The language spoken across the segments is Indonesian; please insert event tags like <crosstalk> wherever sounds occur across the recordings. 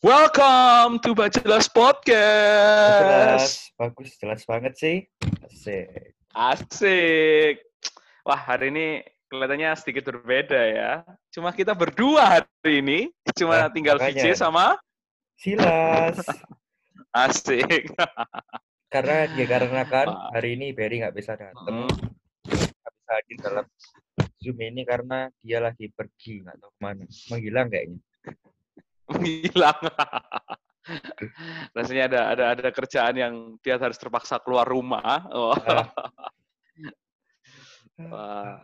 Welcome to Bajelas Jelas, Podcast. bagus, jelas banget sih. Asik. Asik. Wah, hari ini kelihatannya sedikit berbeda ya. Cuma kita berdua hari ini. Cuma Nah, tinggal makanya. VJ sama Silas. <laughs> Asik. Karena dia karena kan hari ini Berry nggak bisa datang, Hmm. nggak bisa hadir dalam Zoom ini karena dia lagi pergi nggak tahu ke mana, menghilang kayaknya. Menghilang. <laughs> Rasanya ada ada ada kerjaan yang dia harus terpaksa keluar rumah. Oh. <laughs>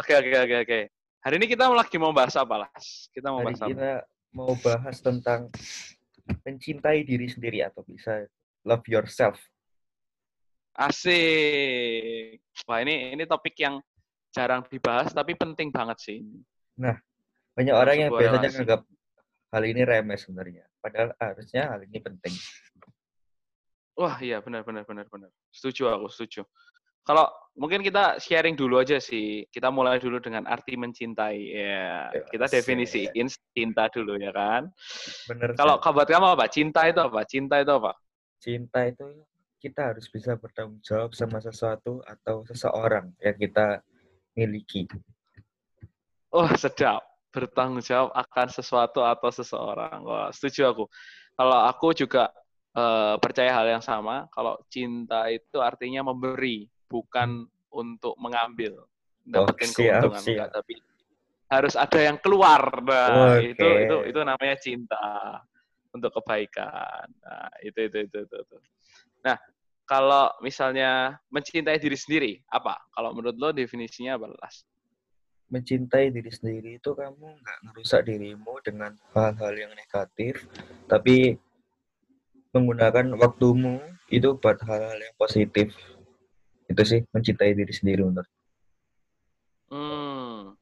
Oke oke oke oke. Hari ini kita lagi mau bahas apa, Las? Kita mau Hari bahas apa? kita mau bahas tentang mencintai diri sendiri atau bisa love yourself. Asik. Wah, ini ini topik yang jarang dibahas tapi penting banget sih. Banyak Dalam orang yang biasanya relasi. Hal ini remeh sebenarnya, padahal harusnya hal ini penting. Wah, iya benar benar benar benar. Setuju aku, setuju. Kalau mungkin kita sharing dulu aja sih. Kita mulai dulu dengan arti mencintai. Ya, Ya, kita definisiin cinta dulu ya kan. Bener. Kalau buat kamu apa? Cinta itu apa? Cinta itu apa? cinta itu kita harus bisa bertanggung jawab sama sesuatu atau seseorang yang kita miliki. Wah, sedap. Bertanggung jawab akan sesuatu atau seseorang. Wah, setuju aku. Kalau aku juga eh, percaya hal yang sama. Kalau cinta itu artinya memberi, bukan untuk mengambil. Dapetin siap, keuntungan. siap. Enggak, tapi harus ada yang keluar. Nah, Oke. itu itu itu namanya cinta untuk kebaikan. Nah, itu itu itu itu. itu. Nah, kalau misalnya mencintai diri sendiri, apa? Kalau menurut lo definisinya apa, Las? Mencintai diri sendiri itu kamu nggak ngerusak dirimu dengan hal-hal yang negatif, tapi menggunakan waktumu itu buat hal-hal yang positif. Itu sih mencintai diri sendiri menurut. Hmm,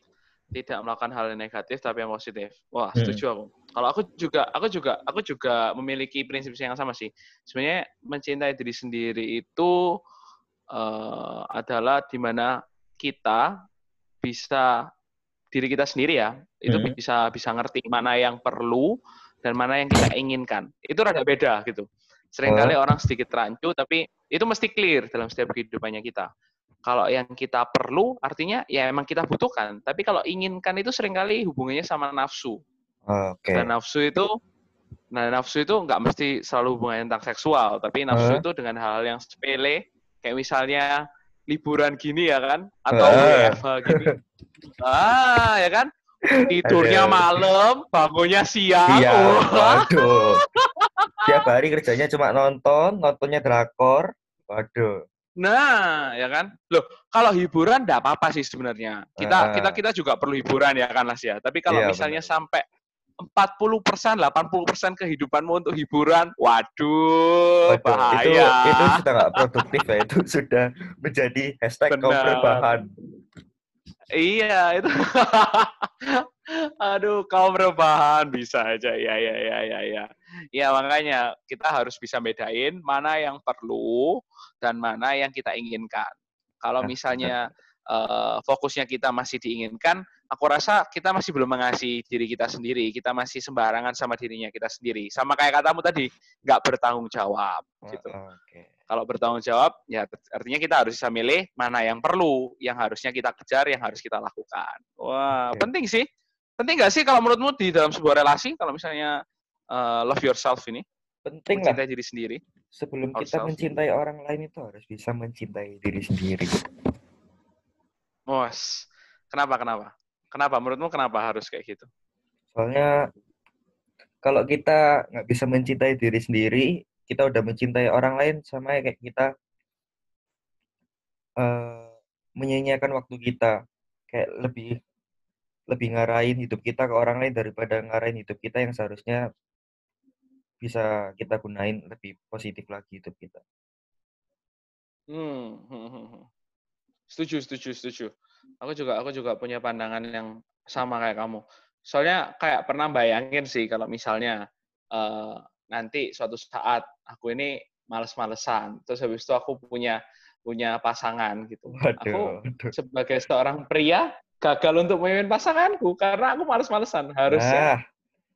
tidak melakukan hal yang negatif tapi yang positif. Wah, Hmm. setuju aku. Kalau aku juga, aku juga, aku juga memiliki prinsip yang sama sih. Sebenarnya mencintai diri sendiri itu eh, adalah di mana kita bisa diri kita sendiri ya, itu Hmm. bisa bisa ngerti mana yang perlu dan mana yang kita inginkan. Itu rada beda gitu. Seringkali orang sedikit rancu, tapi itu mesti clear dalam setiap kehidupannya kita. Kalau yang kita perlu, artinya ya emang kita butuhkan. Tapi kalau inginkan itu sering kali hubungannya sama nafsu. Oke. Dan nafsu itu, nah nafsu itu nggak mesti selalu hubungannya tentang seksual, tapi nafsu itu dengan hal yang sepele, kayak misalnya liburan gini ya kan, atau Ah. WFH gini. Ah, ya kan? Tidurnya Aduh. malam, bangunnya siang. Iya. Wah. Waduh. <laughs> Tiap hari kerjanya cuma nonton, nontonnya drakor. Waduh. Nah, ya kan? Loh, kalau hiburan enggak apa-apa sih sebenarnya. Kita Ah. kita kita juga perlu hiburan ya kan Las ya. Tapi kalau Iya, misalnya benar. sampai 40%, 80% kehidupanmu untuk hiburan, waduh, Waduh, itu bahaya. itu sudah nggak produktif ya itu sudah menjadi hashtag rebahan. Iya, itu. <laughs> Aduh, kaum rebahan bisa aja. Ya, ya, ya, ya, ya. Ya, makanya kita harus bisa bedain mana yang perlu dan mana yang kita inginkan. Kalau Nah, misalnya eh, fokusnya kita masih diinginkan, aku rasa kita masih belum mengasihi diri kita sendiri. Kita masih sembarangan sama dirinya kita sendiri. Sama kayak katamu tadi, nggak bertanggung jawab. Gitu. Oh, Oke. Kalau bertanggung jawab, ya artinya kita harus bisa milih mana yang perlu, yang harusnya kita kejar, yang harus kita lakukan. Wah, Oke. penting sih. Penting nggak sih kalau menurutmu di dalam sebuah relasi, kalau misalnya uh, love yourself ini, Penting lah mencintai diri sendiri? sebelum kita mencintai orang lain itu harus bisa mencintai diri sendiri. Bos, kenapa, kenapa? Kenapa? Menurutmu kenapa harus kayak gitu? Soalnya kalau kita nggak bisa mencintai diri sendiri, kita udah mencintai orang lain sama kayak kita eh menyia-nyiakan waktu kita. Kayak lebih lebih ngarahin hidup kita ke orang lain daripada ngarahin hidup kita yang seharusnya bisa kita gunain lebih positif lagi hidup kita. Hmm, hmm, hmm, hmm. Setuju, setuju, setuju. Aku juga aku juga punya pandangan yang sama kayak kamu. Soalnya kayak pernah bayangin sih kalau misalnya eh, nanti suatu saat aku ini males-malesan, terus habis itu aku punya punya pasangan gitu. Waduh, waduh. Sebagai seorang pria gagal untuk memimpin pasanganku karena aku males-malesan. Harusnya Nah,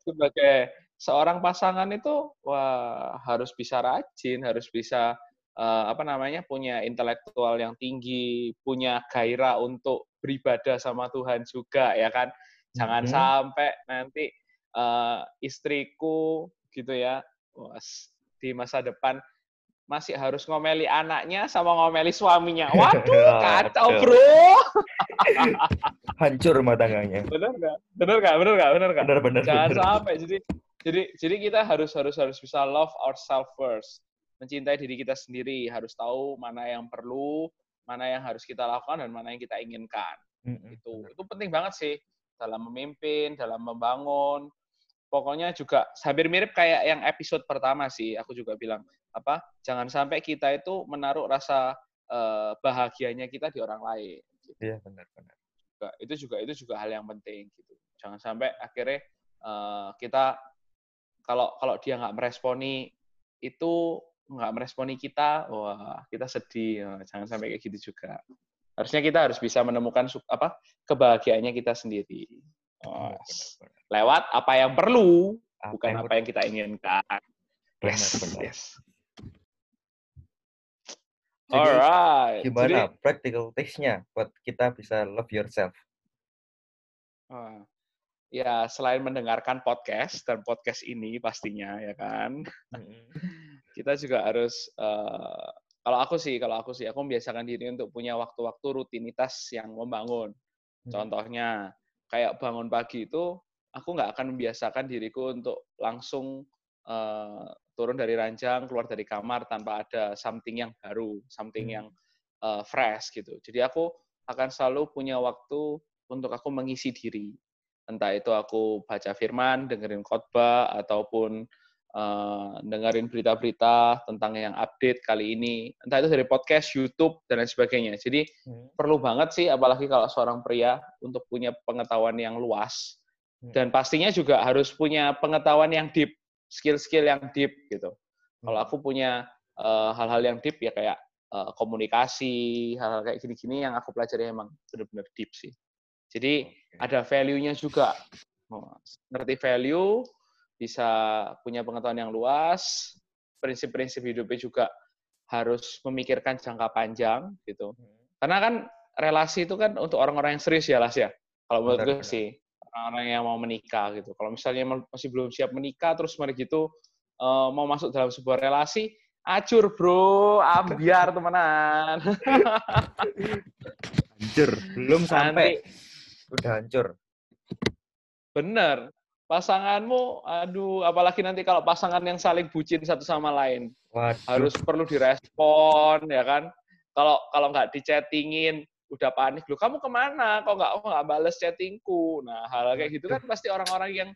sebagai seorang pasangan itu wah harus bisa rajin, harus bisa uh, apa namanya punya intelektual yang tinggi, punya gairah untuk beribadah sama Tuhan juga ya kan. Jangan hmm. sampai nanti uh, istriku gitu ya di masa depan masih harus ngomeli anaknya sama ngomeli suaminya. <laughs> Waduh, kacau bro. <laughs> Hancur rumah tangganya. Bener nggak? Bener nggak? Bener nggak? Bener nggak? Bener bener. Jangan bener. sampai. Jadi jadi jadi kita harus harus harus bisa love ourselves first, mencintai diri kita sendiri. Harus tahu mana yang perlu, mana yang harus kita lakukan dan mana yang kita inginkan. Mm -hmm. Itu itu penting banget sih dalam memimpin, dalam membangun. Pokoknya juga hampir mirip kayak yang episode pertama sih. Aku juga bilang apa jangan sampai kita itu menaruh rasa uh, bahagianya kita di orang lain. Gitu. Iya benar-benar. Itu juga itu juga hal yang penting gitu. Jangan sampai akhirnya uh, kita kalau kalau dia nggak meresponi itu nggak meresponi kita, wah kita sedih. Jangan sampai kayak gitu juga. Harusnya kita harus bisa menemukan apa kebahagiaannya kita sendiri. Oh, lewat apa yang perlu, apa bukan yang apa yang kita inginkan. Yes, yes. Alright. Gimana Jadi, practical tips-nya buat kita bisa love yourself? Uh, ya selain mendengarkan podcast dan podcast ini pastinya ya kan. Kita juga harus uh, kalau aku sih kalau aku sih aku membiasakan diri untuk punya waktu-waktu rutinitas yang membangun. Mm-hmm. Contohnya kayak bangun pagi itu aku nggak akan membiasakan diriku untuk langsung uh, turun dari ranjang, keluar dari kamar tanpa ada something yang baru, something hmm. yang uh, fresh gitu. Jadi aku akan selalu punya waktu untuk aku mengisi diri. Entah itu aku baca firman, dengerin khotbah, ataupun uh, dengerin berita-berita tentang yang update kali ini. Entah itu dari podcast, YouTube, dan lain sebagainya. Jadi hmm. perlu banget sih, apalagi kalau seorang pria, untuk punya pengetahuan yang luas. Hmm. Dan pastinya juga harus punya pengetahuan yang deep skill-skill yang deep gitu. Kalau hmm. aku punya eh, hal-hal uh, yang deep ya kayak uh, komunikasi, hal-hal kayak gini-gini yang aku pelajari emang benar-benar deep sih. Jadi okay. ada value-nya juga. Oh, ngerti value, bisa punya pengetahuan yang luas, prinsip-prinsip hidupnya juga harus memikirkan jangka panjang gitu. Karena kan relasi itu kan untuk orang-orang yang serius ya Las ya. Kalau menurut gue sih orang-orang yang mau menikah gitu. Kalau misalnya masih belum siap menikah, terus mereka gitu uh, mau masuk dalam sebuah relasi, acur bro, ambiar <laughs> temenan. hancur, belum sampai, nanti, udah hancur. Bener, pasanganmu, aduh, apalagi nanti kalau pasangan yang saling bucin satu sama lain, Waduh. harus perlu direspon, ya kan? Kalau kalau nggak dichattingin, udah panik lu kamu ke mana kok nggak kok nggak balas chattingku nah hal, -hal kayak gitu kan pasti orang-orang yang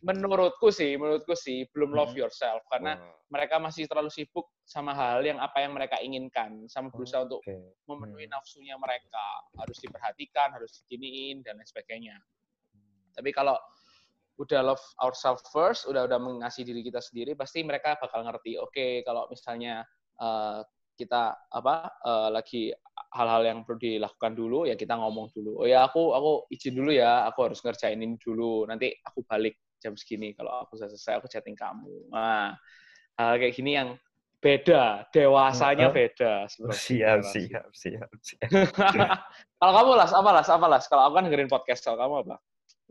menurutku sih menurutku sih belum love hmm. yourself karena wow. mereka masih terlalu sibuk sama hal yang apa yang mereka inginkan sama berusaha okay. untuk memenuhi hmm. nafsunya mereka harus diperhatikan harus diginiin dan lain sebagainya tapi kalau udah love ourselves first udah udah mengasih diri kita sendiri pasti mereka bakal ngerti oke okay, kalau misalnya uh, kita apa uh, lagi hal-hal yang perlu dilakukan dulu ya kita ngomong dulu. Oh ya aku aku izin dulu ya aku harus ngerjain ini dulu nanti aku balik jam segini kalau aku sudah selesai aku chatting kamu. Nah hal kayak gini yang beda dewasanya beda siap siap siap, siap. <laughs> kalau kamu las apa las apa las? Kalau aku kan dengerin podcast kalau kamu apa?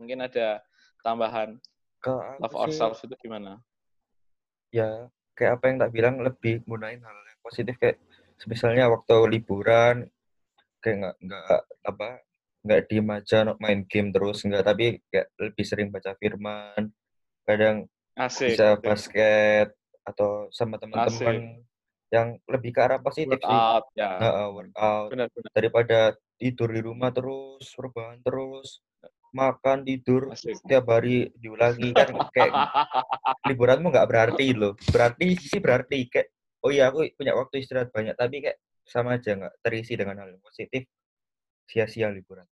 Mungkin ada tambahan love ourselves itu gimana? Ya kayak apa yang tak bilang lebih gunain hal yang positif. Kayak misalnya waktu liburan kayak nggak nggak apa nggak diem aja main game terus nggak. Tapi kayak lebih sering baca firman. Kadang Asik. bisa basket atau sama teman-teman yang lebih ke arah positif workout, sih ya. uh, workout. Benar, benar. daripada tidur di rumah terus rebahan terus makan tidur Asik. setiap hari diulangi kan kayak <laughs> liburanmu nggak berarti loh. Berarti sih berarti kayak oh iya aku punya waktu istirahat banyak tapi kayak sama aja nggak terisi dengan hal yang positif sia-sia liburan.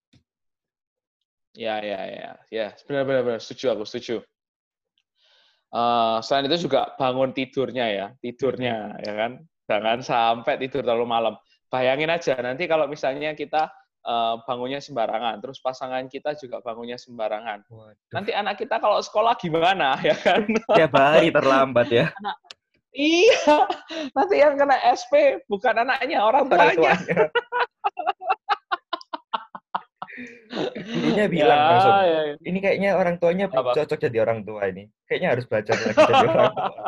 Ya ya ya. Ya benar benar, setuju aku setuju. Uh, selain itu juga bangun tidurnya ya tidurnya ya kan? Jangan sampai tidur terlalu malam. Bayangin aja nanti kalau misalnya kita uh, bangunnya sembarangan, terus pasangan kita juga bangunnya sembarangan. Waduh. Nanti anak kita kalau sekolah gimana <laughs> ya kan? Tiap hari terlambat ya. Anak, iya, nanti yang kena SP bukan anaknya, orang tuanya. Gurunya <laughs> bilang ya, langsung, ya, ya. ini kayaknya orang tuanya Apa? cocok jadi orang tua ini. Kayaknya harus belajar lagi <laughs> jadi orang tua.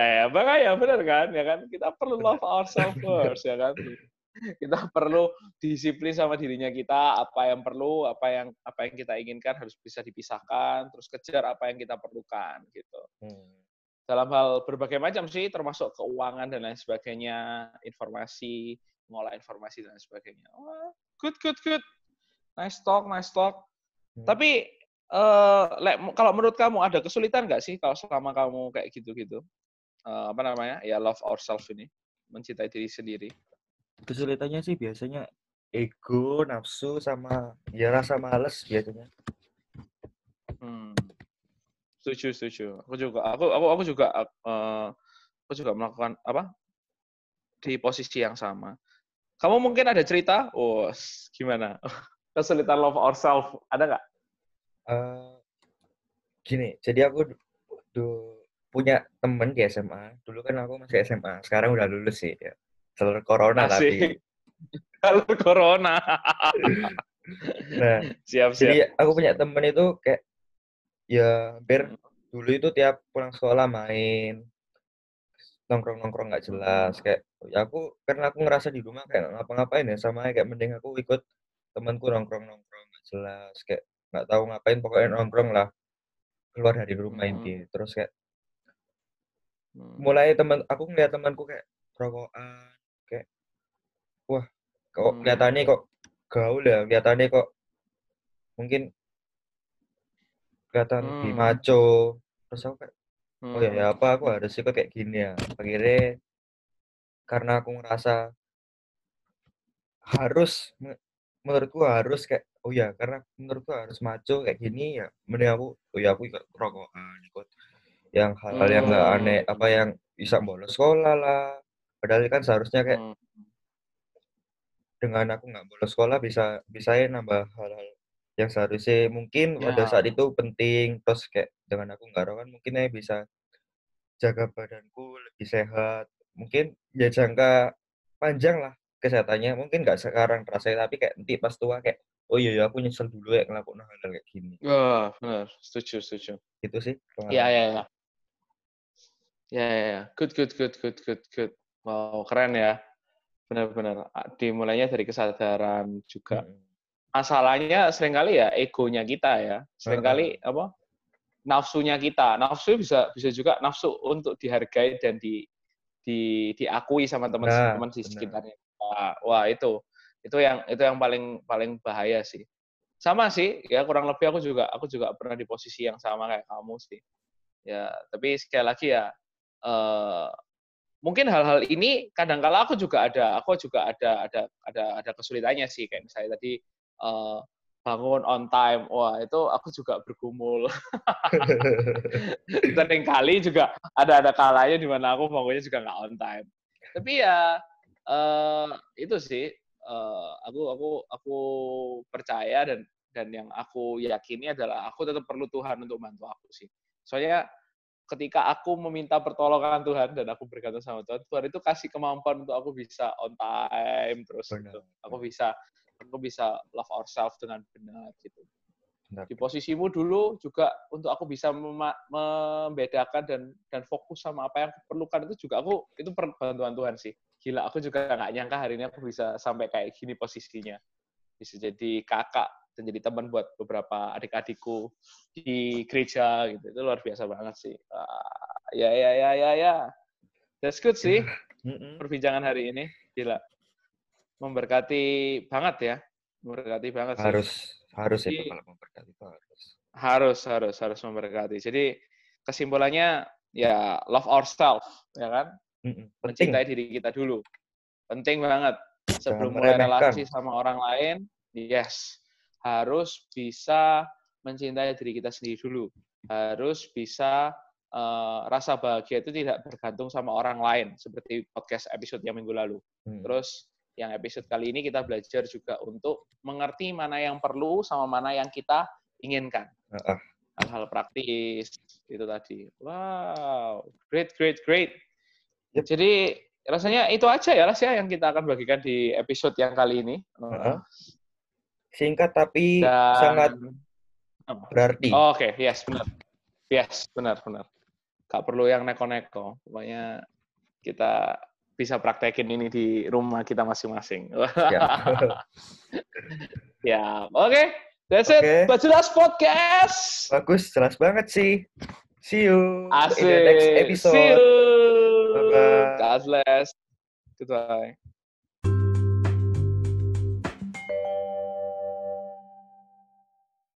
Ya, makanya benar kan, ya kan kita perlu love ourselves first ya kan. Kita perlu disiplin sama dirinya kita, apa yang perlu, apa yang apa yang kita inginkan harus bisa dipisahkan, terus kejar apa yang kita perlukan gitu. Hmm. Dalam hal berbagai macam sih, termasuk keuangan dan lain sebagainya, informasi, ngolah informasi dan sebagainya. Oh, good, good, good. Nice talk, nice talk. Hmm. Tapi uh, kalau menurut kamu ada kesulitan nggak sih kalau selama kamu kayak gitu-gitu? Uh, apa namanya? Ya love ourselves ini, mencintai diri sendiri. Kesulitannya sih biasanya ego, nafsu, sama ya rasa males biasanya. Hmm. Setuju, setuju. Aku juga, aku, aku, aku juga, uh, aku juga melakukan apa? Di posisi yang sama. Kamu mungkin ada cerita? Oh, gimana? <laughs> Kesulitan love ourselves, ada nggak? Uh, gini, jadi aku du, punya temen di SMA. Dulu kan aku masih SMA, sekarang udah lulus sih. Ya. Seluruh corona Asik. tapi. <laughs> Kalau corona. nah, siap, siap. Jadi aku punya temen itu kayak ya hampir dulu itu tiap pulang sekolah main nongkrong-nongkrong nggak jelas kayak ya aku karena aku ngerasa di rumah kayak ngapa-ngapain ya sama kayak mending aku ikut temanku nongkrong-nongkrong nggak jelas kayak nggak tahu ngapain pokoknya nongkrong lah keluar dari rumah hmm. inti terus kayak hmm. mulai teman aku ngeliat temanku kayak rokokan kayak wah kok hmm. kelihatannya kok gaul ya kelihatannya kok mungkin kelihatan hmm. lebih maco terus aku kayak oh ya, ya apa aku harus ikut kayak gini ya akhirnya karena aku ngerasa harus menurutku harus kayak oh ya karena menurutku harus maco kayak gini ya mending aku oh ya aku ikut rokokan ikut yang hal-hal yang nggak aneh apa yang bisa bolos sekolah lah. Padahal kan seharusnya kayak hmm. dengan aku nggak bolos sekolah bisa bisa ya nambah hal-hal yang seharusnya mungkin ya. pada saat itu penting. Terus kayak dengan aku nggak rokokan mungkin ya bisa jaga badanku lebih sehat. Mungkin ya jangka panjang lah kesehatannya. Mungkin nggak sekarang terasa tapi kayak nanti pas tua kayak oh iya ya aku nyesel dulu ya ngelakuin hal, kayak gini. Wah benar. Setuju setuju. Itu sih iya iya iya ya ya ya good good good good good good wow keren ya benar-benar dimulainya dari kesadaran juga hmm. masalahnya sering kali ya egonya kita ya sering kali hmm. apa nafsunya kita nafsu bisa bisa juga nafsu untuk dihargai dan di di diakui sama teman-teman nah, di sekitarnya. Wah, wah itu itu yang itu yang paling paling bahaya sih. Sama sih, ya kurang lebih aku juga aku juga pernah di posisi yang sama kayak kamu sih. Ya, tapi sekali lagi ya uh, mungkin hal-hal ini kadang-kala aku juga ada aku juga ada ada ada ada kesulitannya sih kayak misalnya tadi uh, bangun on time. Wah, itu aku juga bergumul. <laughs> Sering kali juga ada ada kalanya di mana aku bangunnya juga nggak on time. Tapi ya uh, itu sih uh, aku aku aku percaya dan dan yang aku yakini adalah aku tetap perlu Tuhan untuk bantu aku sih. Soalnya ketika aku meminta pertolongan Tuhan dan aku bergantung sama Tuhan, Tuhan itu kasih kemampuan untuk aku bisa on time terus gitu. Aku bisa aku bisa love ourselves dengan benar gitu. Benar. Di posisimu dulu juga untuk aku bisa membedakan dan dan fokus sama apa yang aku perlukan itu juga aku itu bantuan Tuhan sih. Gila, aku juga nggak nyangka hari ini aku bisa sampai kayak gini posisinya. Bisa jadi kakak dan jadi teman buat beberapa adik-adikku di gereja gitu. Itu luar biasa banget sih. Uh, ya ya ya ya ya. That's good sih. Perbincangan hari ini. Gila memberkati banget ya, memberkati banget. Sih. Harus harus Jadi, itu kalau memberkati itu harus. Harus harus harus memberkati. Jadi kesimpulannya ya love ourselves ya kan, mm mencintai diri kita dulu, penting banget sebelum mulai relasi sama orang lain. Yes, harus bisa mencintai diri kita sendiri dulu, harus bisa uh, rasa bahagia itu tidak bergantung sama orang lain seperti podcast episode yang minggu lalu. Hmm. Terus yang episode kali ini kita belajar juga untuk mengerti mana yang perlu sama mana yang kita inginkan. Hal-hal praktis itu tadi. Wow, great, great, great. Yep. Jadi rasanya itu aja ya Ras ya yang kita akan bagikan di episode yang kali ini. Uh-huh. Singkat tapi Dan, sangat berarti. Oh, Oke, okay. yes benar. Yes, benar benar. Gak perlu yang neko-neko. Pokoknya kita bisa praktekin ini di rumah kita masing-masing. Ya, ya <laughs> oke. Okay. That's okay. it. But jelas podcast. Bagus, jelas banget sih. See you Asik. in the next episode. See you. Bye-bye. God bless. Goodbye.